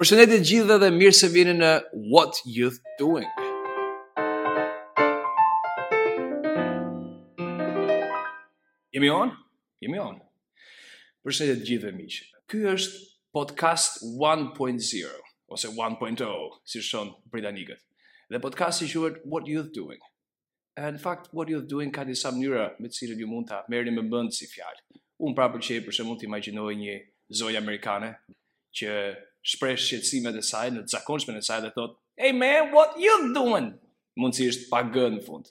Përshëndetje të gjithëve dhe mirë se vini në What Youth Doing. Jemi on? Jemi on. Përshëndetje të gjithëve miq. Ky është podcast 1.0 ose 1.0, siç thonë britanikët. Dhe podcasti quhet What Youth Doing. Eh, në fakt, what you're doing ka disa mënyra me të cilat ju mund ta merrni me mend si fjalë. Unë parapëlqej për shembull të imagjinoj një zonjë amerikane që shpreh shqetësimet e saj në të zakonshmen e saj dhe thotë, "Hey man, what you doing?" Mund si është pa gë në fund.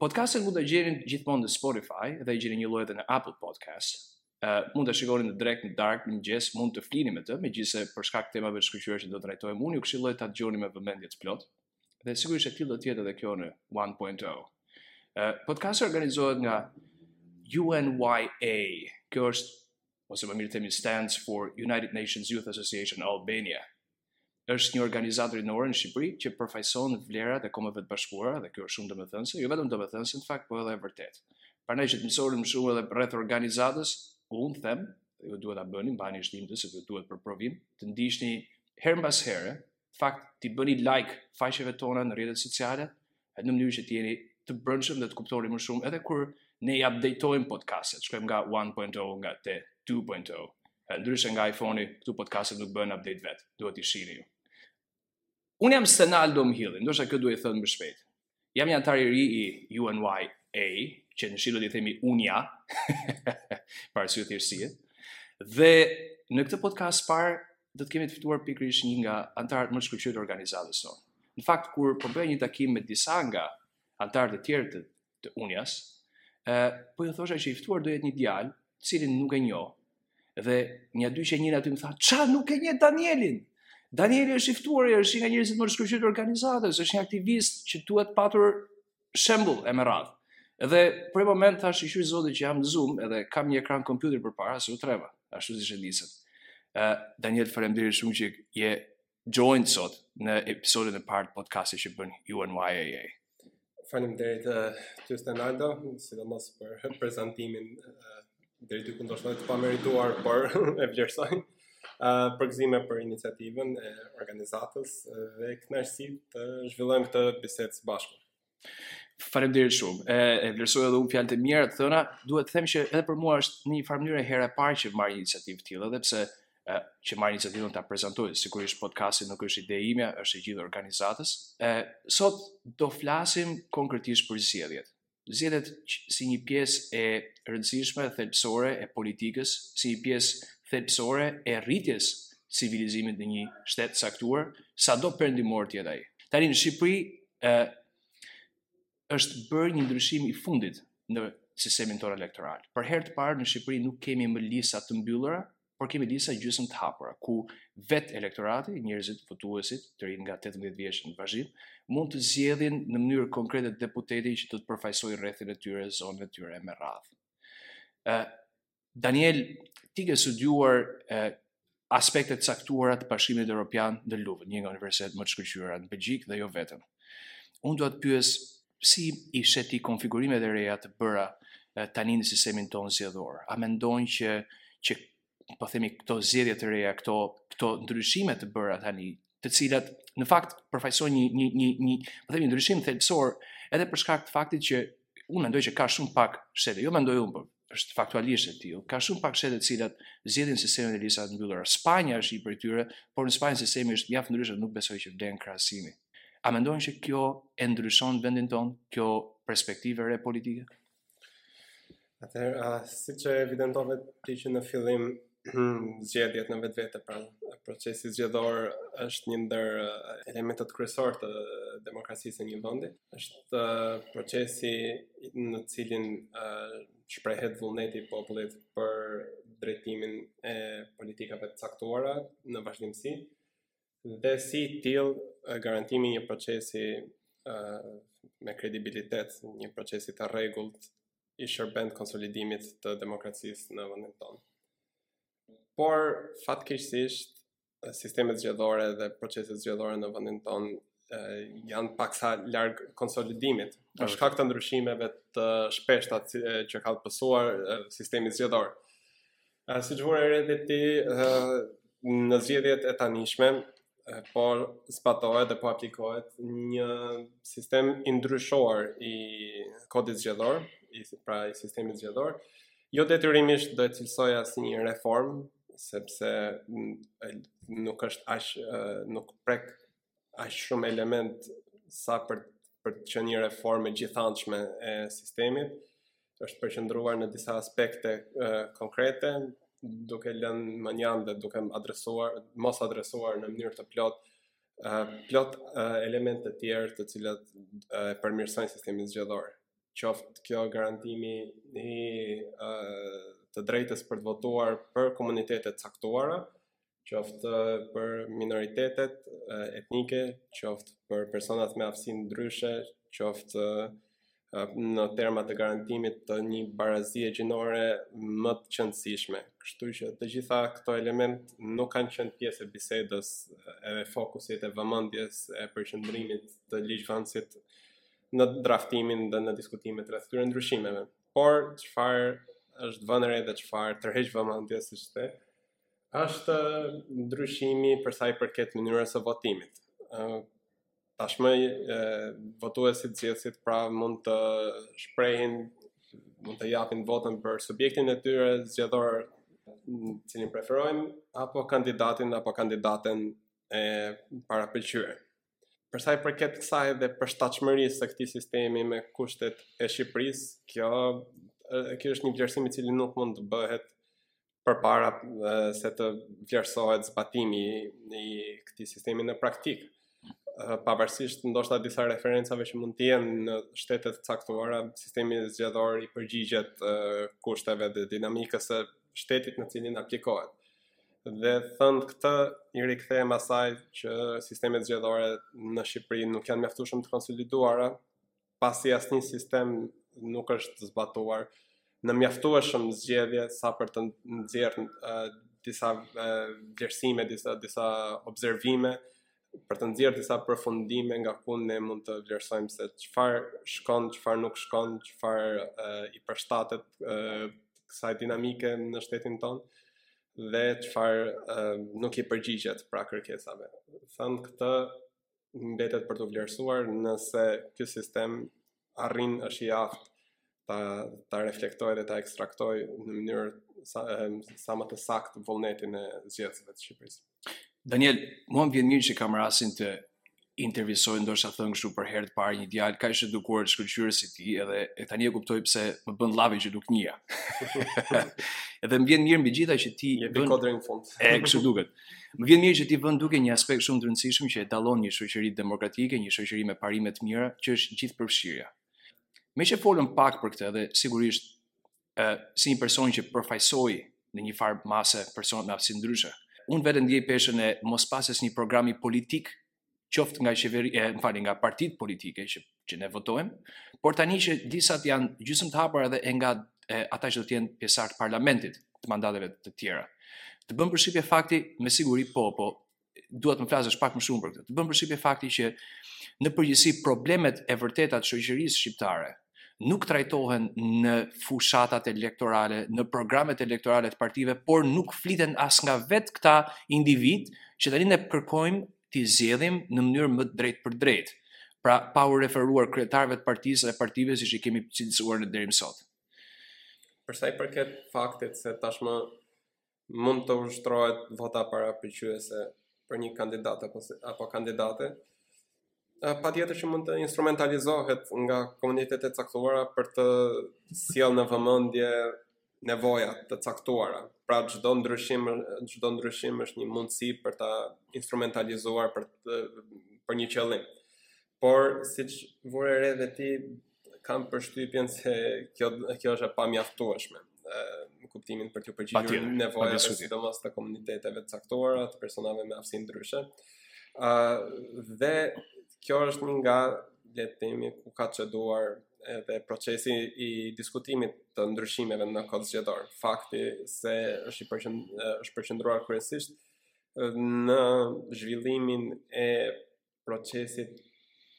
Podcastin mund ta gjeni gjithmonë në Spotify dhe e gjeni njëlloj në Apple Podcast. Uh, mund ta shikoni në direkt në darkë në mëngjes, mund të flini me të, megjithëse për shkak të temave të shkëlqyera që do të trajtojmë unë, ju këshilloj ta dëgjoni me vëmendje të plotë. Dhe sigurisht e tillë do të jetë edhe kjo në 1.0. Podcasti organizohet nga UNYA. Kjo është ose më mirë të themi stands for United Nations Youth Association Albania. Është një organizatë rinore në Shqipëri që përfaqëson vlerat e Kombeve të Bashkuara dhe kjo është shumë domethënëse, jo vetëm domethënëse në fakt, por edhe e vërtetë. Prandaj që të mësoni më shumë edhe rreth organizatës, unë them, ju duhet ta bëni, mbani shënim se ju duhet për provim, të ndiqni herë mbas here, Në fakt, t'i bëni like faqeve tona në rrjetet sociale, në mënyrë që të jeni të brendshëm dhe të kuptoni më shumë edhe kur ne i updateojmë podcastet, shkojmë nga 1.0 nga te 2.0. Ndryshe nga iPhone-i, këtu podcastet nuk bëhen update vet, duhet t'i shihni ju. Unë jam Senaldo Mhilli, ndoshta kjo duhet thënë më shpejt. Jam një anëtar i ri i UNYA, që në shqip do t'i themi unia, për arsye thjeshtësie. Dhe në këtë podcast të parë do të kemi të ftuar pikërisht një nga anëtarët më të shkëlqyer të organizatës sonë. Në fakt kur po bëja një takim me disa nga anëtarët e tjerë të, të unias, ë po u thosha që i ftuar do jetë një djalë, të cilin nuk e njoh, Dhe një dy që njëra aty më tha, ça nuk e njeh Danielin? Danieli është i ftuari, është një nga njerëzit më të shkëlqyer të organizatës, është një aktivist që duhet patur shembul e me radhë. Edhe për një moment thashë shyqyr Zotit që jam në Zoom edhe kam një ekran kompjuteri përpara, se u treva, ashtu si shë nisët. Uh, Daniel, faleminderit shumë që je joined sot në episodin e parë të podcastit që bën UNYA. Faleminderit uh, ty Senaldo, sidomos për prezantimin uh, deri diku ndoshta të pamerituar, por e vlerësoj. Uh, përgëzime për iniciativën e organizatës uh, dhe kënaqësi të zhvillojmë këtë bisedë së bashku. Faleminderit shumë. E, e vlerësoj edhe unë fjalët e mira të thëna. Duhet të them që edhe për mua është në një farë mënyrë herë e parë që marr një iniciativë të tillë, edhe pse e, që marr iniciativën ta prezantoj. Sigurisht podcasti nuk është ide ime, është e gjithë organizatës. E, sot do flasim konkretisht për zgjedhjet. Zgjedhjet si një pjesë e rëndësishme thelbësore e politikës, si një pjesë thelbësore e rritjes së civilizimit në një shtet të caktuar, sado perëndimor të jetë ai. Tani në Shqipëri e, është bërë një ndryshim i fundit në sistemin tonë elektoral. Për herë të parë në Shqipëri nuk kemi më lista të mbyllura, por kemi lista gjysmë të hapura, ku vetë elektorati, njerëzit votuesit të rinj nga 18 vjeç në vazhdim, mund të zgjedhin në mënyrë konkrete deputetin që do të përfaqësojë rrethin e tyre, zonën e tyre me radhë. Ë Daniel, ti ke studiuar eh, aspekte të caktuara të Bashkimit Evropian në Luvën, një nga universitetet më të shkëlqyera në Belgjikë dhe jo vetëm. Unë dua të pyes si i sheh ti konfigurimet e reja të bëra eh, tani në sistemin tonë zgjedhor. A mendon që që po themi këto zgjedhje të reja, këto këto ndryshime të bëra tani të cilat në fakt përfaqësojnë një një një një, po themi ndryshim thelbësor edhe për shkak të faktit që unë mendoj që ka shumë pak shtete, jo mendoj unë, por është faktualisht e tillë. Ka shumë pak shtete të cilat zgjedhin sistemin e listave të mbyllura. Spanja është një prej tyre, por në Spanjë sistemi është mjaft ndryshe, nuk besoj që vlen krahasimi. A mendon që kjo e ndryshon vendin tonë, kjo perspektivë e re politike? Atëherë, uh, siç evidentove ti që në fillim zgjedhjet në vetvete, pra procesi zgjedhor është një ndër elementet kryesor të demokracisë së një vendi. Është procesi në të cilin uh, shprehet vullneti i popullit për drejtimin e politikave të caktuara në vazhdimësi. Dhe si i tillë, garantimi i një procesi me kredibilitet, një procesi të rregullt i shërben konsolidimit të demokracisë në vendin tonë. Por fatkeqësisht sistemet zgjedhore dhe proceset zgjedhore në vendin tonë janë paksa larg konsolidimit për shkak të ndryshimeve të shpeshta që ka pësuar sistemi zgjedhor. A, siç vure re dhe ti, në zgjedhjet e tanishme, po zbatohet dhe po aplikohet një sistem i ndryshuar i kodit zgjedhor, pra i sistemit zgjedhor. Jo detyrimisht do ta cilësoja si një reformë, sepse nuk është aq nuk prek aq shumë element sa për për të qenë një reformë e gjithanshme e sistemit, është përqendruar në disa aspekte e, konkrete, duke lënë mënjanë dhe duke adresuar, mos adresuar në mënyrë të plot, e, plot e, element të tjerë të cilët e, përmirësojnë sistemin zgjedhor. Qoftë kjo garantimi i e, të drejtës për të votuar për komunitete të caktuara, qoftë për minoritetet etnike, qoftë për personat me aftësi ndryshe, qoftë në terma të garantimit të një barazie gjinore më të qenësishme. Kështu që të gjitha këto element nuk kanë qënë pjesë e bisedës dhe e fokusit e vëmëndjes e përqëndrimit të ligjvënësit në draftimin dhe në diskutimet rreth këtyre ndryshimeve. Por çfarë është vënë re dhe çfarë tërheq vëmendje është se Është ndryshimi për sa i përket mënyrës së votimit. Tashmë votuesit zgjedhësit pra mund të shprehin mund të japin votën për subjektin e tyre zgjedhor të cilin preferojnë apo kandidatin apo kandidaten e parapëlqyer. Për sa i përket kësaj dhe përshtatshmërisë së këtij sistemi me kushtet e Shqipërisë, ky ky është një vlerësim i cili nuk mund të bëhet përpara se të vlerësohet zbatimi i këtij sistemi në praktikë. Pavarësisht ndoshta disa referencave që mund të jenë në shtete të caktuara, sistemi zgjedhor i përgjigjet kushteve dhe dinamikës së shtetit në të cilin aplikohet. dhe thënë këtë i rikthehemi asaj që sistemet zgjedhore në Shqipëri nuk janë mjaftueshëm të konsoliduara, pasi asnjë sistem nuk është zbatuar në mjaftueshëm zgjedhje sa për të nxjerrë disa vlerësime, disa disa observime për të nxjerrë disa përfundime nga ku ne mund të vlerësojmë se çfarë shkon, çfarë nuk shkon, çfarë uh, i përshtatet uh, kësaj dinamike në shtetin tonë dhe çfarë uh, nuk i përgjigjet pra kërkesave. Thënë këtë mbetet për t'u vlerësuar nëse ky sistem arrin është i aftë ta ta reflektojë dhe ta ekstraktojë në mënyrë sa sa më të saktë vullnetin e zgjedhësve të Shqipërisë. Daniel, mua më vjen mirë që kam rastin të intervistoj ndoshta thënë kështu për herë të parë një djalë kaq të edukuar të shkëlqyer si ti, edhe e tani e kuptoj pse më bën llavi që nuk njia. edhe më vjen mirë mbi gjitha që ti e bën kodrin fund. e kështu duket. Më vjen mirë që ti vë në dukje një aspekt shumë të rëndësishëm që e dallon një shoqëri demokratike, një shoqëri me parime të mira, që është gjithëpërfshirja. Meqë folëm pak për këtë dhe sigurisht e, si një person që përfaqësoj në një farë mase personat me aftësi ndryshe, unë vetë ndjej peshën e mospasjes së një programi politik qoftë nga qeveri, e, më fali, nga partitë politike që, që ne votojmë, por tani që listat janë gjysmë të hapur edhe e nga e, ata që do të jenë pjesëtarë të parlamentit të mandateve të tjera. Të bën përshtypje fakti, me siguri po, po, duhet të më flasësh pak më shumë për këtë. Të bën përshtypje fakti që në përgjithësi problemet e vërteta të shoqërisë shqiptare, nuk trajtohen në fushatat elektorale, në programet elektorale të partive, por nuk fliten as nga vetë këta individë që tani ne kërkojmë t'i zgjedhim në mënyrë më të drejtpërdrejtë. Pra, pa u referuar kryetarëve të partisë dhe partive siç i kemi cilësuar në deri më sot. Për sa i përket faktit se tashmë mund të ushtrohet vota parapëlqyese për një kandidat apo apo kandidate. Patjetër që mund të instrumentalizohet nga komunitete të caktuara për të sjellë në vëmendje nevoja të caktuara. Pra çdo ndryshim çdo ndryshim është një mundësi për ta instrumentalizuar për të, për një qëllim. Por siç vure re dhe ti Kam përshtypjen se kjo kjo është e pamjaftueshme në kuptimin për t'iu përgjigjur nevojave sidomos të komuniteteve të caktuara, të personave me aftësi ndryshe. ë uh, dhe kjo është një nga le të themi ku ka çaluar edhe procesi i diskutimit të ndryshimeve në Kodin Zgjedhor. Fakti se është përqendruar kryesisht në zhvillimin e procesit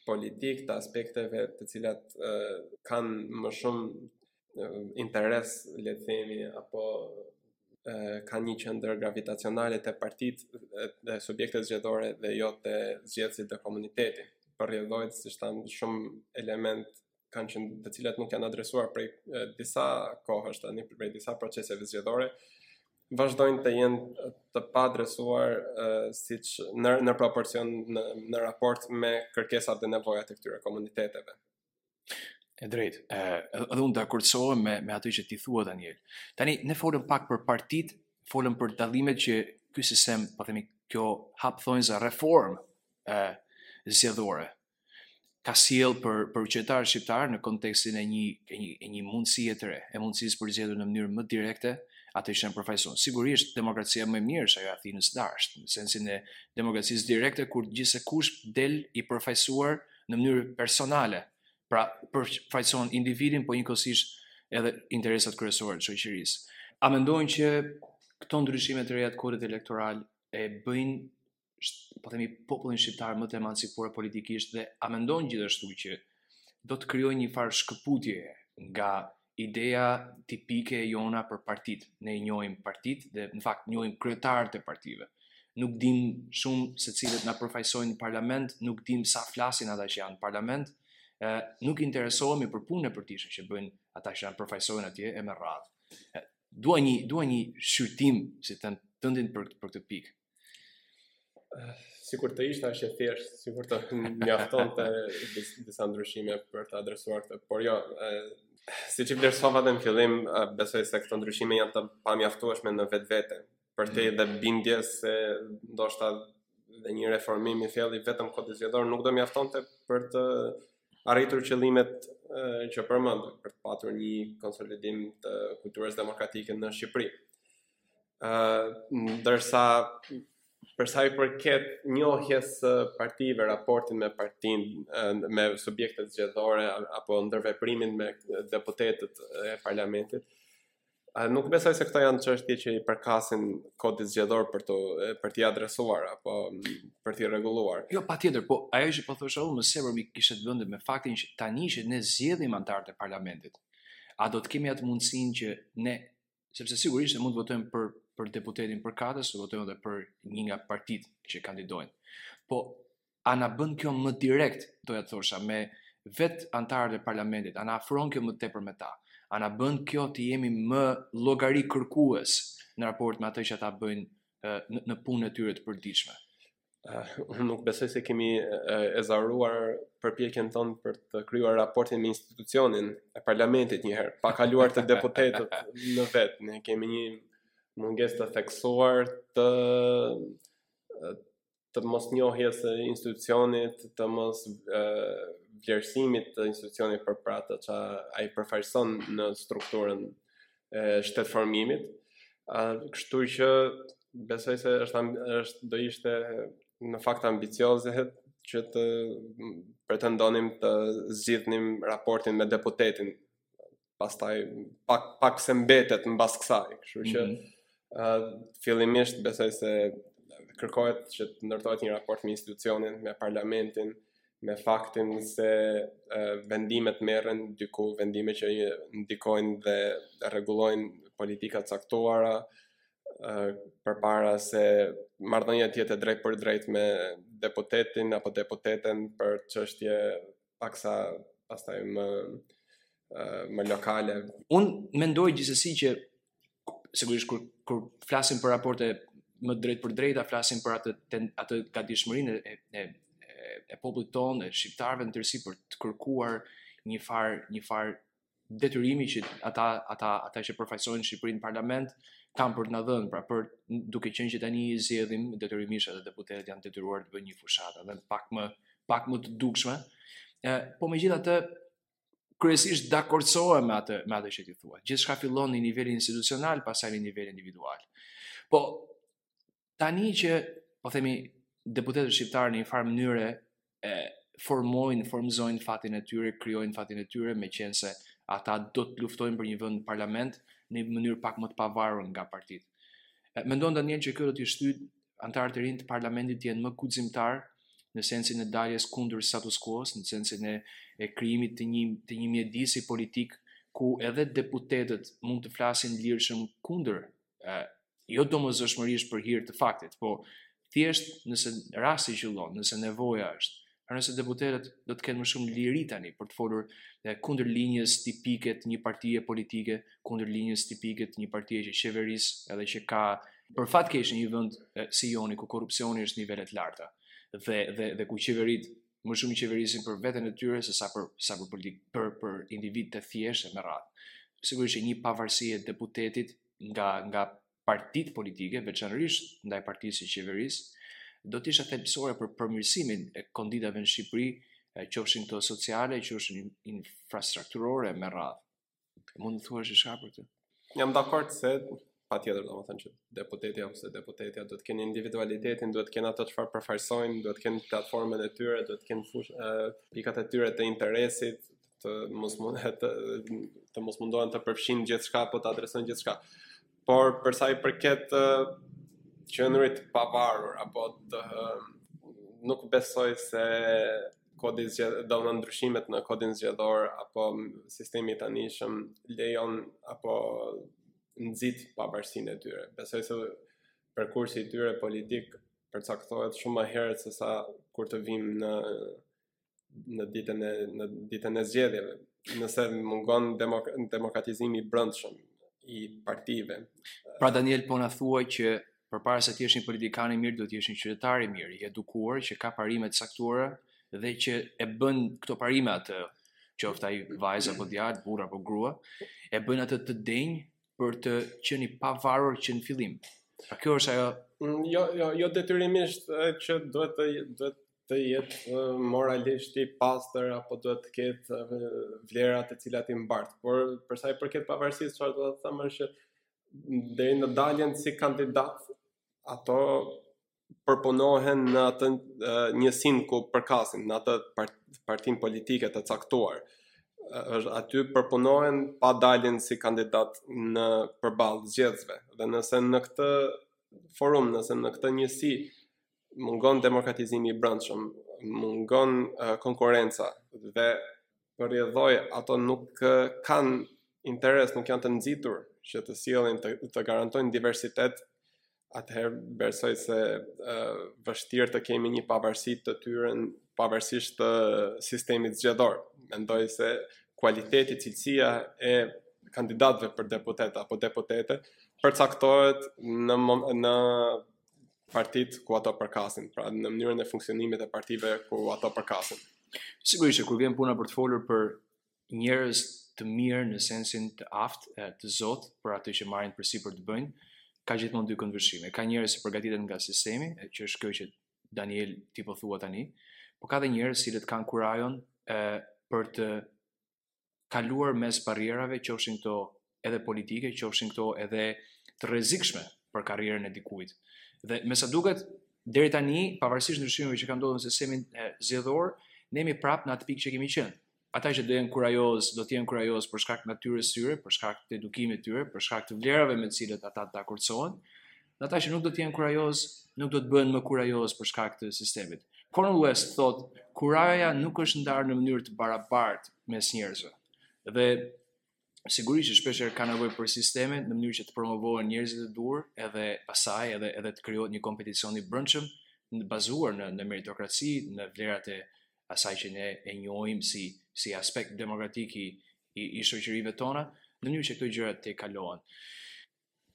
politik të aspekteve të cilat uh, kanë më shumë uh, interes, le të themi, apo uh, kanë një qendër gravitacionale te partitë dhe subjektet zgjedhore dhe jo te zgjedhësit dhe komunitetet. Për rrjedhojë, siç thashë, shumë elementë kanë qenë të cilat nuk janë adresuar prej e, disa kohësh tani prej disa proceseve zgjedhore vazhdojnë të jenë të paadresuar siç në në proporcion në në raport me kërkesat dhe nevojat e këtyre komuniteteve. E drejtë, edhe unë dakordsohem me me atë që ti thua Daniel. Tani ne folëm pak për partitë, folëm për dallimet që ky sistem, po themi, kjo hap thonjëza reformë zgjedhore ka sjellë për për qytetarët shqiptarë në kontekstin e një e një e një mundësie të re, e mundësisë për të zgjedhur në mënyrë më direkte ata që janë përfaqësuar. Sigurisht demokracia më e mirë është ajo e Athinës së lashtë, në sensin e demokracisë direkte kur gjithsekush del i përfaqësuar në mënyrë personale, pra përfaqëson individin po njëkohësisht edhe interesat kryesore të shoqërisë. A mendon që këto ndryshime të reja të kodit elektoral e bëjnë po themi popullin shqiptar më të emancipuar politikisht dhe a mendon gjithashtu që do të krijojë një farë shkëputje nga ideja tipike e jona për partitë. Ne i njohim partitë dhe në fakt njohim kryetarët e partive. Nuk dimë shumë se cilët na përfaqësojnë në parlament, nuk dimë sa flasin ata që janë në parlament. Ë nuk interesohemi për punën e përditshme që bëjnë ata që na përfaqësojnë atje e me radhë. Dua një dua një shqyrtim, si të thënë, tëndin për për këtë pikë. Sikur të ishte aq e thjeshtë, sikur të mjaftonte disa ndryshime për të adresuar këtë. Por jo, siç e vlerësova dhe në fillim, besoj se këto ndryshime janë të pamjaftueshme në vetvete, përtej dhe bindje se ndoshta dhe një reformim i thellë i vetëm kodit zgjedhor nuk do mjaftonte për të arritur qëllimet që përmend për të patur një konsolidim të kulturës demokratike në Shqipëri. ndërsa për sa i përket njohjes së partive, raportin me partinë, me subjektet zgjedhore apo ndërveprimin me deputetët e parlamentit, nuk besoj se këto janë çështje që i përkasin kodit zgjedhor për të për t'i adresuar apo për t'i rregulluar. Jo, patjetër, po ajo që po thosha unë më tepër kishte të bënte me faktin që tani që ne zgjedhim anëtarët e parlamentit, a do të kemi atë mundësinë që ne sepse sigurisht ne mund të votojmë për për deputetin përkatës, do votojmë edhe për një nga partitë që kandidojnë. Po a na bën kjo më direkt, doja të thosha me vetë anëtarët e parlamentit, a na afron kjo më tepër me ta? A na bën kjo të jemi më llogarikërkues në raport me atë që ata bëjnë në, në punën e tyre të përditshme? Unë nuk besoj se kemi ezauruar përpjekjen tonë për të krijuar raportin me institucionin e parlamentit njëherë, pa kaluar te deputetët në vetë. Ne kemi një mungesë të theksuar të të mosnjohjes së institucionit, të mosvlerësimit të institucionit për për atë që ai përfaqëson në strukturën e shtetformimit. Kështu që besoj se është është do ishte në fakt ambicioze që të pretendonim të zgjidhnim raportin me deputetin. Pastaj pak pak se mbetet mbas kësaj, kështu që mm -hmm. fillimisht besoj se kërkohet që të ndërtohet një raport me institucionin, me parlamentin, me faktin se vendimet merren diku vendime që ndikojnë dhe rregullojnë politika të caktuara përpara se marrëdhënia të jetë e drejtpërdrejtë me deputetin apo deputeten për çështje paksa pastaj më më lokale. Unë mendoj gjithsesi që sigurisht kur kur flasim për raporte më të drejtpërdrejta, a flasim për atë ten, atë gatishmërinë e e e popullit tonë, e shqiptarëve në tërësi për të kërkuar një farë një farë detyrimi që ata ata ata që përfaqësojnë Shqipërinë në parlament kanë për të na dhënë, pra për duke qenë që tani i zgjedhim detyrimisht edhe deputetët janë detyruar të bëjnë një fushatë dhe pak më pak më të dukshme. Ë, po megjithatë kryesisht dakordsohem me atë me atë që ti thua. Gjithçka fillon në nivel institucional, pastaj në nivel individual. Po tani që po themi deputetët shqiptarë në një farë mënyre e formojnë, formëzojnë fatin e tyre, krijojnë fatin e tyre meqenëse ata do të luftojnë për një vend në parlament në një mënyrë pak më të pavarur nga partitë. Mendon Daniel që kjo do të shtyjë anëtarët e rinj të parlamentit të jenë më guximtarë në sensin e daljes kundër status quo-s, në sensin e, e krijimit të një të një mjedisi politik ku edhe deputetët mund të flasin lirshëm kundër ë jo domosdoshmërisht për hir të faktit, po thjesht nëse rasti qëllon, nëse nevoja është, Pra nëse deputetët do të kenë më shumë liri tani për të folur dhe kundër linjës tipike të një partie politike, kundër linjës tipike të një partie që qeveris edhe që ka për fat keq në një vend si joni ku korrupsioni është në nivele të larta dhe dhe dhe ku qeveritë më shumë qeverisin për veten e tyre sesa për sa për politik për për individ të thjeshtë me radhë. Sigurisht që një pavarësi e deputetit nga nga partitë politike, veçanërisht ndaj partisë së qeverisë, do të ishte thelbësore për përmirësimin e konditave në Shqipëri, qofshin këto sociale, qofshin infrastrukturore me radhë. Mund të thuash diçka për këtë? Jam dakord se patjetër domethënë që deputetja ose deputetja duhet të kenë individualitetin, duhet të kenë ato çfarë përfaqësojnë, duhet të kenë platformën e tyre, duhet të kenë fush, uh, pikat e tyre të interesit, të mos mund të të mos mundohen të përfshijnë gjithçka apo të adresojnë gjithçka. Por për sa i përket të qenurit të pavarur apo të nuk besoj se kodi zgjedh do në ndryshimet në kodin zgjedhor apo sistemi i tanishëm lejon apo nxit pavarësinë e tyre. Besoj se perkursi i tyre politik përcaktohet shumë më herët sesa kur të vijmë në në ditën e në ditën e zgjedhjeve, nëse mungon demok demokratizimi i brendshëm i partive. Pra Daniel po na thua që përpara se të jesh një politikan i mirë, duhet të jesh një qytetar i mirë, i edukuar që ka parime të caktuara dhe që e bën këto parime atë qoftë ai vajzë apo djalë, burrë apo grua, e bën atë të denjë për të qenë i pavarur që në fillim. Pra kjo është ajo mm, jo jo jo detyrimisht që duhet të duhet të jetë moralisht i pastër apo duhet të ketë vlera të cilat i mbart. Por për sa i përket pavarësisë, çfarë do të them është që deri në daljen si kandidat ato përpunohen në atë njësinë ku përkasin, në atë partinë politike të caktuar. Është aty përpunohen para daljes si kandidat përballë zgjedhësve. Dhe nëse në këtë forum, nëse në këtë njësi mungon demokratizimi i brendshëm, mungon uh, konkurrenca dhe për rrjedhojë ato nuk uh, kanë interes, nuk janë të nxitur që të sjellin të, të garantojnë diversitet, atëherë besoj se uh, vështirë të kemi një pavarësi të tyre pavarësisht të sistemit zgjedhor. Mendoj se kualiteti, cilësia e kandidatëve për deputet apo deputete përcaktohet në në partitë ku ato përkasin, pra në mënyrën e funksionimit e partive ku ato përkasin. Sigurisht, kur vjen puna për të folur për njerëz të mirë në sensin të aftë, të zotë për atë që marrin përsipër të bëjnë, ka gjithmonë dy këndvështrime. Ka njerëz që përgatiten nga sistemi, që është kjo që Daniel ti po thua tani, por ka dhe njerëz që kanë kurajon për të kaluar mes barrierave, qofshin këto edhe politike, qofshin këto edhe të rrezikshme për karrierën e dikujt. Dhe me sa duket deri tani, pavarësisht ndryshimeve që kanë ndodhur në sistemin zgjedhor, ne jemi prapë në atë pikë që kemi qenë. Ata që do jenë kurajozë, do të jenë kurajozë për shkak të natyrës së tyre, për shkak të edukimit të tyre, për shkak të vlerave me të cilat ata dakordësohen, Dhe ata që nuk do të jenë kurajozë, nuk do të bëhen më kurajozë për shkak të sistemit. Cornel West thotë, kuraja nuk është ndarë në mënyrë të barabartë mes njerëzve. Dhe sigurisht që shpeshherë ka nevojë për sisteme në mënyrë që të promovohen njerëzit e duhur, edhe pastaj edhe edhe të krijohet një kompeticion i brendshëm në bazuar në në meritokraci, në vlerat e asaj që ne e njohim si si aspekt demokratik i i, i shoqërive tona, në mënyrë që këto gjëra të kalohen.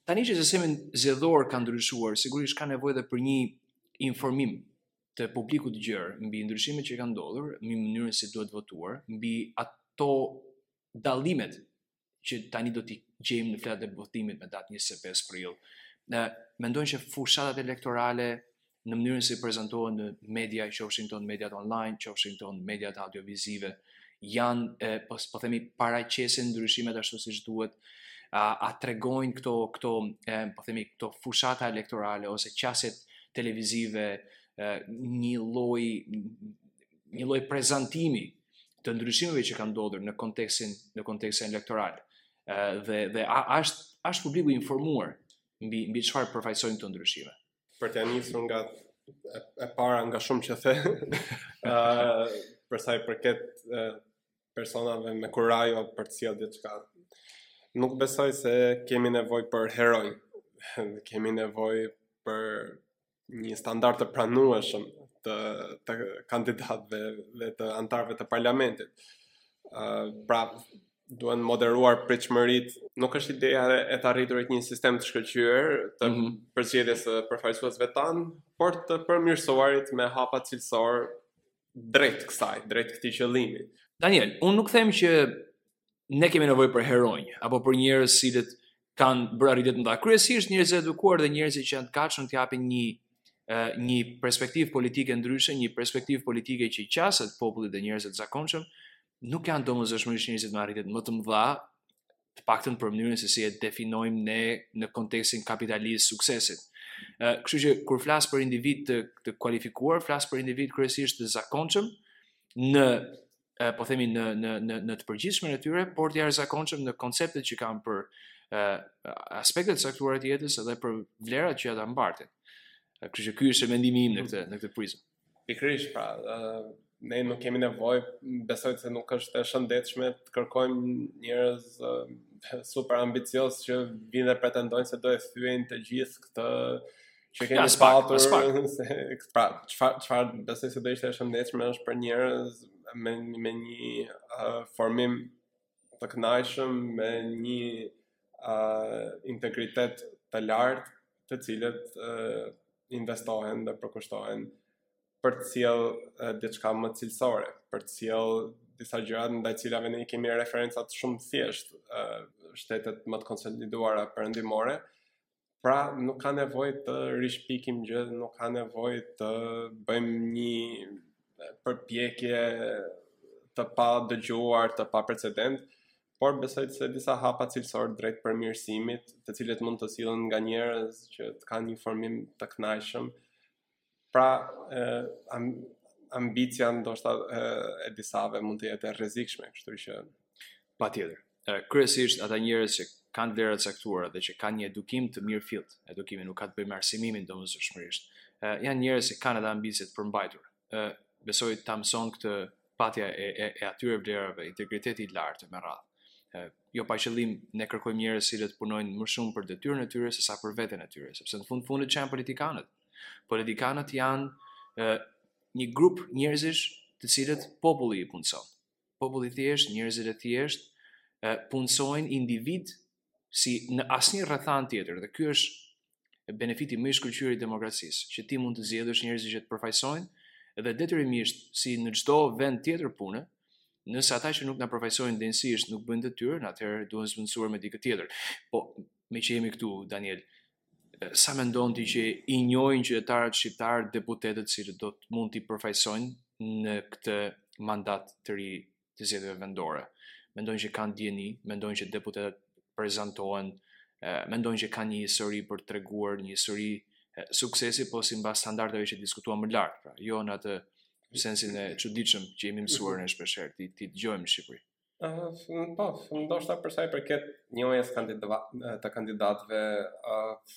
Tani që sistemi zgjedhor ka ndryshuar, sigurisht ka nevojë edhe për një informim të publikut të gjerë mbi ndryshimet që kanë ndodhur, mbi mënyrën se si duhet votuar, mbi ato dallimet që tani do t'i gjejmë në fletat e votimit me datë 25 prill. A mendon që fushatat elektorale në mënyrën se si prezantohen në media, qofshin këto në mediat online, qofshin këto në mediat audiovizive, janë, e, po, po themi, paraqesin ndryshimet ashtu si duhet, a, a tregojnë këto, këto e, po themi, këto fushata elektorale ose qasjet televizive e, një lloj, një lloj prezantimi të ndryshimeve që kanë ndodhur në kontekstin në kontekstin elektoral. Ë dhe dhe a është është publiku i informuar mbi mbi çfarë përfaqësojnë këto ndryshime? për të nisur nga e, e para nga shumë që the. Ë uh, për sa i përket uh, personave me kurajo për të sjellë diçka. Nuk besoj se kemi nevojë për heroj. kemi nevojë për një standard të pranueshëm të të kandidatëve dhe të anëtarëve të parlamentit. Ë uh, pra duhen moderuar pritshmëritë. Nuk është ideja e të arriturit një sistem të shkëlqyer të mm -hmm. përzgjedhjes së përfaqësuesve tanë, por të përmirësuarit me hapa cilësorë drejt kësaj, drejt këtij qëllimi. Daniel, unë nuk them që ne kemi nevojë për heronj apo për njerëz të cilët kanë bërë arritje të mëdha. Kryesisht njerëz të edukuar dhe njerëz që janë të gatshëm të japin një një perspektivë politike ndryshe, një perspektivë politike që i qaset popullit dhe njerëzve të zakonshëm, nuk janë domosdoshmërisht njerëzit me arritjet më të mëdha, të paktën për mënyrën se si e definojmë ne në kontekstin kapitalist suksesin. Ë, kështu që kur flas për individë të, të kualifikuar, flas për individë kryesisht të zakonshëm në e, po themi në në në në të përgjithshmen e tyre, por të jashtëzakonshëm në konceptet që kanë për e, aspektet e caktuara të jetës dhe për vlerat që ata mbartin. Kështu që ky është mendimi im në këtë në këtë prizëm. Pikërisht, pra, ne nuk kemi nevojë, besoj se nuk është e shëndetshme të kërkojmë njerëz super ambiciozë që vijnë dhe pretendojnë se do e thyejnë të gjithë këtë që kemi patur se pra çfarë çfarë besoj se do ishte e shëndetshme është për njerëz me me një uh, formim të kënaqshëm me një uh, integritet të lartë të cilët uh, investohen dhe përkushtohen për të sjellë uh, diçka më cilësore, për të sjellë disa gjëra ndaj të cilave ne i kemi referencat shumë thjesht uh, shtetet më të konsoliduara perëndimore, Pra, nuk ka nevojë të rishpikim gjë, nuk ka nevojë të bëjmë një përpjekje të padëgjuar, të paprecedent, por besoj se disa hapa cilësorë drejt përmirësimit, të cilët mund të sillen nga njerëz që të kanë një formim të kënaqshëm, Pra, ambicia ndoshta e, e disave mund të jetë e rrezikshme, kështu që patjetër. Kryesisht ata njerëz që kanë vlera të caktuara dhe që kanë një edukim të mirëfilltë, edukimi nuk ka të bëjë me arsimimin domosdoshmërisht. Janë njerëz që kanë edhe ambicie të përmbajtur. Besoj ta mëson këtë patja e, e, e atyre vlerave, integriteti i lartë e me radhë. Jo pa qëllim ne kërkojmë njerëz që të punojnë më shumë për detyrën e tyre sesa për veten e tyre, sepse në fund të fundit janë politikanët. Politikanët janë e, një grup njerëzish të cilët populli i punëson. Populli i thjeshtë, njerëzit e thjeshtë e, punësojnë individë si në asnjë rrethanë tjetër dhe ky është benefiti më i shkëlqyer i demokracisë, që ti mund të zgjedhësh njerëz që të përfaqësojnë dhe detyrimisht si në çdo vend tjetër pune, nëse ata që nuk na përfaqësojnë denësisht nuk bëjnë detyrën, atëherë duhen zëvendësuar me dikë tjetër. Po, meqë jemi këtu, Daniel, Sa mendon ti që i njohin qytetarët shqiptarë deputetët që do të mund t'i përfaqësojnë në këtë mandat të ri të zgjedhjeve vendore? Mendon që kanë dijeni, mendon që deputetët prezantohen, mendon që kanë një histori për të treguar, një histori suksesi, po simbas standardeve që diskutuam më lartë, pra, jo në atë sensin e çuditshëm që jemi mësuar ne shpeshherë, t'i t'i dëgjojmë në Shqipëri. Uh, po, ndoshta për sa i përket njohjes kandida të kandidatëve, uh,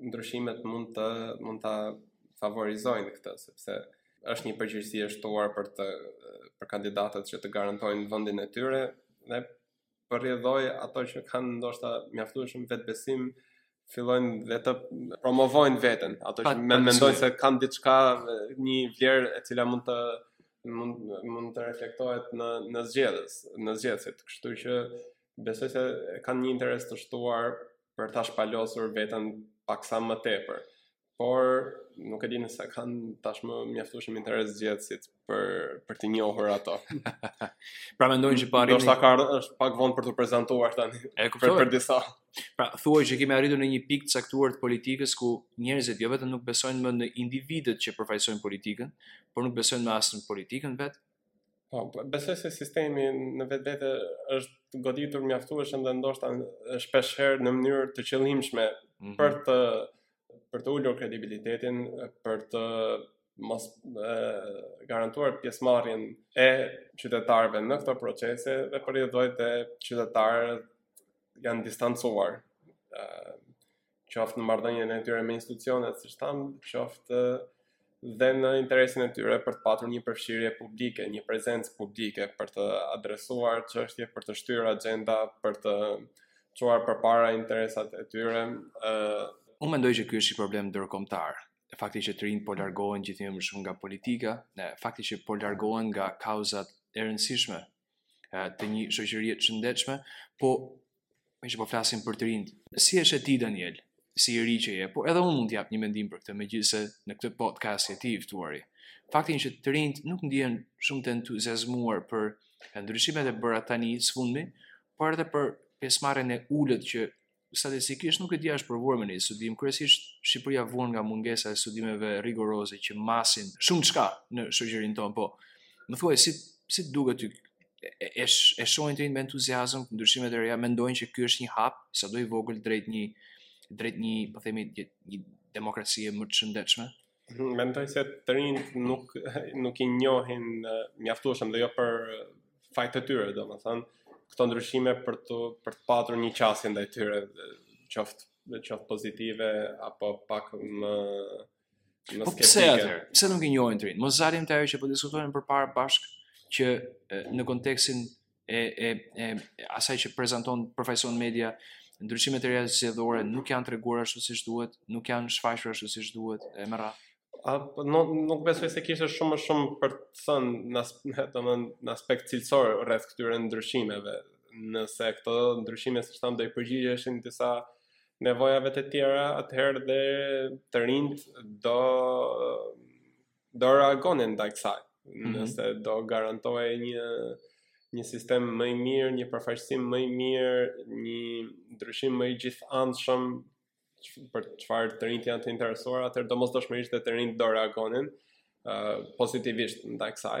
ndryshimet mund të mund ta favorizojnë këtë sepse është një përgjegjësi e shtuar për të për kandidatët që të garantojnë vendin e tyre dhe për rrjedhojë ato që kanë ndoshta mjaftueshëm vetëbesim fillojnë dhe të promovojnë veten, ato që me mendojnë se kanë diçka një vlerë e cila mund të mund mund të reflektohet në në zgjedhës, në zgjedhësit. Kështu që besoj se kanë një interes të shtuar për ta shpalosur veten paksa më tepër. por nuk e di nëse kanë tashmë mjaftueshëm interes zgjedhësit për për t'i njohur ato. pra mendon që po arrin. Do të thotë është pak vonë për t'u prezantuar tani. E kuptoj. Për, për disa. Pra thua që kemi arritur në një pikë të caktuar të politikës ku njerëzit jo vetëm nuk besojnë më në individët që përfaqësojnë politikën, por nuk besojnë më as në politikën vetë, Po, po, besoj se sistemi në vetvete është goditur mjaftueshëm dhe ndoshta shpesh herë në mënyrë të qëllimshme mm -hmm. për të për të ulur kredibilitetin, për të mos e, garantuar pjesëmarrjen e qytetarëve në këto procese dhe për rrjedhojë qytetarët janë distancuar. Ë qoftë në marrëdhënien e tyre me institucionet, siç thamë, qoftë dhe në interesin e tyre për të patur një përfshirje publike, një prezencë publike për të adresuar çështje, për të shtyrë agjenda, për të çuar përpara interesat e tyre. ë uh... Unë mendoj që ky është një problem ndërkombëtar. Fakti që të rinjtë po largohen gjithnjë më shumë nga politika, e fakti që po largohen nga kauzat e rëndësishme të një shoqërie të shëndetshme, po meqë po flasim për të rinjtë. Si e sheh ti, Daniel, si i ri që je, po edhe unë mund të jap një mendim për këtë, megjithëse në këtë podcast je ti i ftuari. Faktin që të rinjtë nuk ndihen shumë të entuziazmuar për ndryshimet e bëra tani së fundmi, por edhe për pjesëmarrjen e ulët që statistikisht nuk e di është provuar me një studim, kryesisht Shqipëria vuan nga mungesa e studimeve rigoroze që masin shumë çka në shoqërinë tonë, po. Më thuaj si si duket ty e e, e shohin të rinjt me entuziazëm ndryshimet e reja, mendojnë që ky është një hap sado i vogël drejt një drejt një, po themi, një demokracie më të shëndetshme. Mendoj se të rinjt nuk nuk i njohin mjaftueshëm dhe jo për faj të tyre, domethënë, këto ndryshime për të për të patur një qasje ndaj tyre, qoftë në qoftë pozitive apo pak më më skeptike. Po pse atë? Pse nuk i njohin të rinjt? Mos dalim te ajo që po diskutonim përpara bashkë që në kontekstin e e e asaj që prezanton përfaqëson media ndryshimet e reja zgjedhore nuk janë treguar ashtu siç duhet, nuk janë shfaqur ashtu siç duhet e me radhë. A po, nuk nuk besoj se kishte shumë më shumë për të thënë në domethënë në aspekt cilësor rreth këtyre ndryshimeve. Nëse këto ndryshime siç thamë do i përgjigjeshin disa nevojave të tjera, atëherë dhe të rinjt do do reagonin ndaj kësaj, mm -hmm. nëse do garantohej një një sistem më i mirë, një përfaqësim më i mirë, një ndryshim më i gjithanshëm për çfarë të rinjtë janë të interesuar, atëherë domosdoshmërisht të rinjtë do reagonin uh, pozitivisht ndaj kësaj.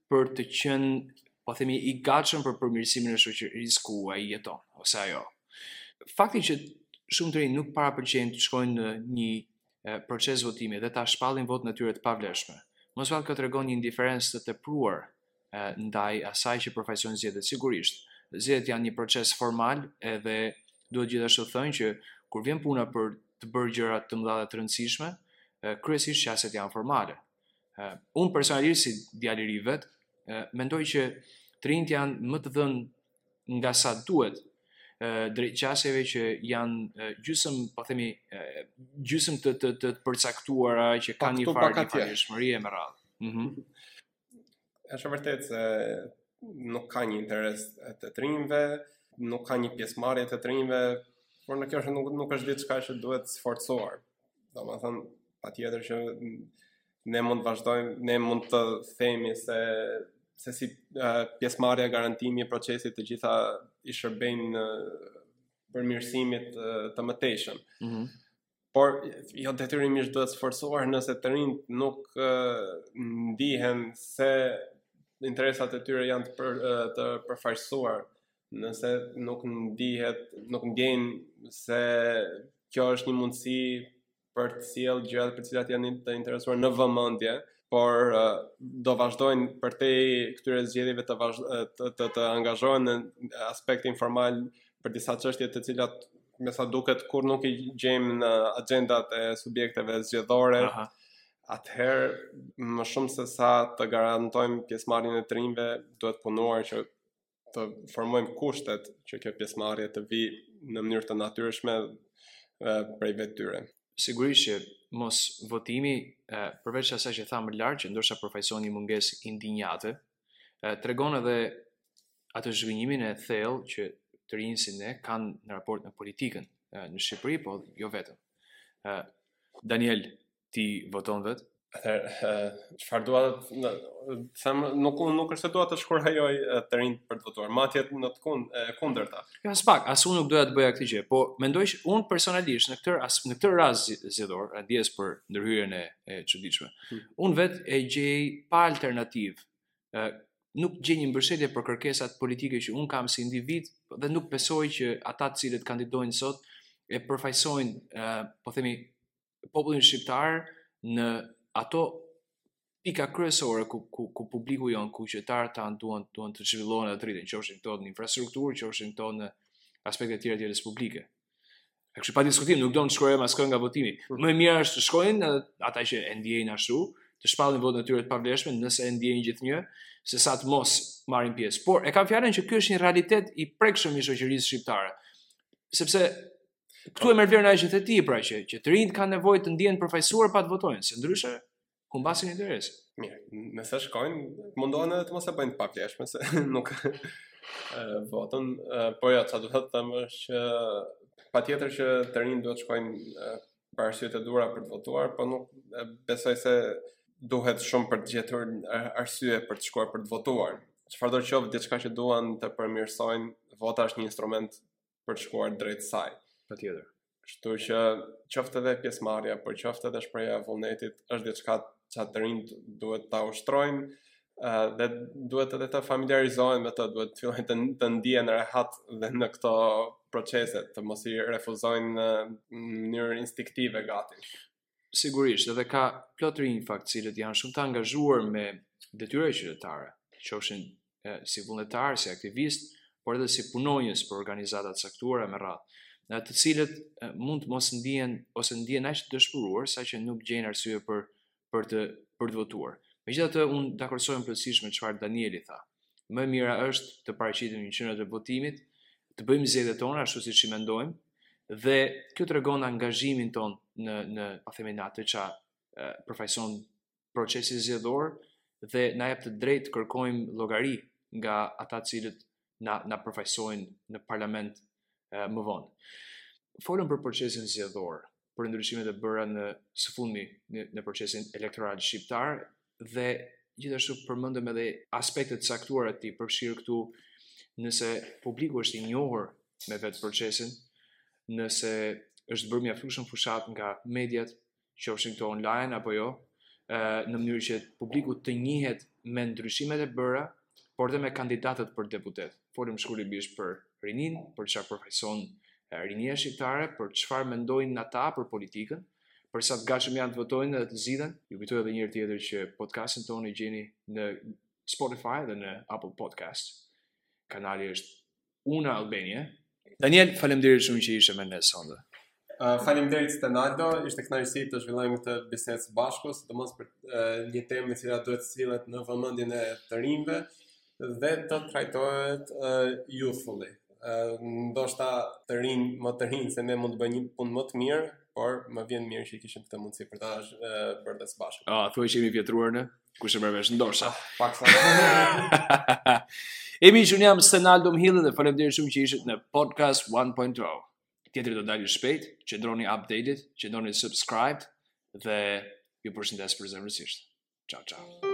për të qenë, po themi, i gatshëm për përmirësimin e shoqërisë ku ai jeton ose ajo. Fakti që shumë të rinj nuk para pëlqejnë të shkojnë në një proces votimi dhe ta shpallin votën e tyre të pavlefshme. Mos vallë kjo tregon një indiferencë të tepruar ndaj asaj që përfaqësojnë zgjedhjet sigurisht. Zgjedhjet janë një proces formal edhe duhet gjithashtu thënë që kur vjen puna për të bërë gjëra të mëdha dhe të rëndësishme, kryesisht çastet janë formale. Uh, unë personalisht si djalë i ri vetë, uh, mendoj që të rinjtë janë më të dhënë nga sa duhet uh, drejt qasjeve që janë uh, gjysëm, po themi, uh, gjysëm të, të, të, të përcaktuara që kanë një farë një paqëndrueshmëri e me radhë. Mm -hmm. Është vërtet se nuk ka një interes të të rinjve, nuk ka një pjesëmarrje të të rinjve, por në kjo është nuk, nuk është diçka që duhet sforcuar. Domethënë, patjetër që ne mund të vazhdojmë, ne mund të themi se se si uh, pjesëmarrja garantimi i procesit të gjitha i shërbejnë uh, përmirësimit uh, të mëtejshëm. Mm -hmm. por jo detyrimisht duhet sforcuar nëse të rinjt nuk uh, ndihen se interesat e tyre janë të, për, uh, të përfaqësuar, nëse nuk ndihet, nuk ndjejnë se kjo është një mundësi për të sjellë gjëra për të cilat janë të interesuar në vëmendje, por do vazhdojnë përtej këtyre zgjedhjeve të, vazh, të, të, të angazhohen në aspekt informal për disa çështje të cilat me sa duket kur nuk i gjejmë në agjendat e subjekteve zgjedhore. Aha. Atëherë më shumë se sa të garantojmë pjesëmarrjen e të rinjve, duhet punuar që të formojmë kushtet që kjo pjesëmarrje të vijë në mënyrë të natyrshme prej vetë tyre. Sigurisht që mosvotimi, përveç asaj që thamë më lart, që ndoshta përfaqëson një mungesë indinjate, tregon edhe atë zhgënjimin e thellë që të rinjtë si ne kanë në raport me politikën në Shqipëri, po jo vetëm. Daniel, ti voton vet? Çfarë dua të them, nuk nuk është se dua të shkurajoj të rinjt për të votuar, madje në të kund, e kundërta. Jo aspak, as unë nuk doja të bëja këtë gjë, po mendoj që unë personalisht në këtë as në këtë rast zgjedhor, ndjesë për ndërhyrjen e e çuditshme. Hmm. Unë veten e gjej pa alternativë. Ë nuk gjej një mbështetje për kërkesat politike që un kam si individ dhe nuk besoj që ata të cilët kandidojnë sot e përfaqësojnë, po themi, popullin shqiptar në ato pika kryesore ku ku ku publiku jon ku qytetarët tan duan duan të zhvillohen a të rriten, qofshin këto në infrastrukturë, qofshin këto në aspekte të tjera të jetës publike. E kështu pa diskutim, nuk dua të shkurajojmë askënd nga votimi. Mm. Më e mira është të shkojnë ata që e ndjejnë ashtu, të shpallin votën e tyre të pavlefshme nëse e ndjejnë gjithnjë, se sa të mos marrin pjesë. Por e kam fjalën që ky është një realitet i prekshëm i shoqërisë shqiptare. Sepse Këtu e merr vlerën ajo që the ti, pra që që të rinjtë kanë nevojë të ndihen të përfaqësuar pa të votojnë, se ndryshe humbasin interes. Mirë, nëse shkojnë, të mundohen edhe të mos e bëjnë të pavlefshme se nuk votën, po ja, çfarë dua të them është që patjetër që të rinjtë duhet të shkojnë për arsyet e duhura për të votuar, po nuk besoj se duhet shumë për të gjetur arsye për të shkuar për të votuar. Çfarëdo qoftë diçka që duan të përmirësojnë, vota është një instrument për të shkuar drejt saj. Patjetër. Kështu që qoftë edhe pjesëmarrja, por qoftë edhe shprehja e vullnetit është diçka që të rinjt duhet ta ushtrojnë uh, dhe duhet edhe të familiarizohen me të, duhet të fillojnë të, të ndihen rehat dhe në këto procese, të mos i refuzojnë në mënyrë instinktive gati. Sigurisht, edhe ka plot të rinj në fakt të cilët janë shumë të angazhuar me detyra qytetare, qofshin e, si vullnetar, si aktivist, por edhe si punonjës për organizata të caktuara me radhë, të cilët e, mund të mos ndihen ose ndihen aq të dëshpëruar saqë nuk gjejnë arsye për për të për të votuar. Megjithatë, unë dakordsohem plotësisht me çfarë Danieli tha. Më e mira është të paraqitemi në qendrat e votimit, të bëjmë zgjedhjet tona ashtu siç i mendojmë, Dhe kjo tregon angazhimin tonë në, në a themi në atë çka përfaqëson procesi zgjedhor dhe na jep të drejtë të kërkojmë llogari nga ata të cilët na, na përfaqësojnë në parlament më vonë. Folëm për procesin zgjedhor, për ndryshimet e bëra në së fundmi në, në procesin elektoral shqiptar dhe gjithashtu përmendëm edhe aspekte të caktuara të tij përfshirë këtu nëse publiku është i njohur me vetë procesin, nëse është bërë mjaftueshëm fushatë nga mediat, qofshin këto online apo jo, në mënyrë që publiku të njihet me ndryshimet e bëra por dhe me kandidatët për deputet. Folëm shkurtimisht për rininë, për çfarë përfaqëson rinia shqiptare, për çfarë mendojnë ata për politikën, për sa të gatshëm janë të votojnë dhe të zgjidhen. Ju kujtoj edhe një herë tjetër që podcastin tonë e gjeni në Spotify dhe në Apple Podcast. Kanali është Una Albania. Daniel, faleminderit shumë që ishe me ne sonde. Uh, faleminderit Stenaldo, ishte kënaqësi të zhvillojmë këtë bisedë së bashku, sidomos për uh, një temë e cila duhet të sillet në vëmendjen e të rinjve dhe të trajtohet uh, youthfully. Uh, ndoshta të rinj, më të rinj se ne mund të bëjmë një punë më të mirë, por më vjen mirë që kishim këtë mundësi për ta uh, bërë të së bashku. Ah, uh, thuaj që jemi vjetruar ne? Kush e merr vesh ndoshta. Ah, pak sa. Emi unë jam Senaldo Mhilli dhe faleminderit shumë që ishit në podcast 1.0. Tjetri do dalë shpejt, qëndroni updated, qëndroni subscribed dhe ju përshëndes përzemërsisht. Ciao ciao.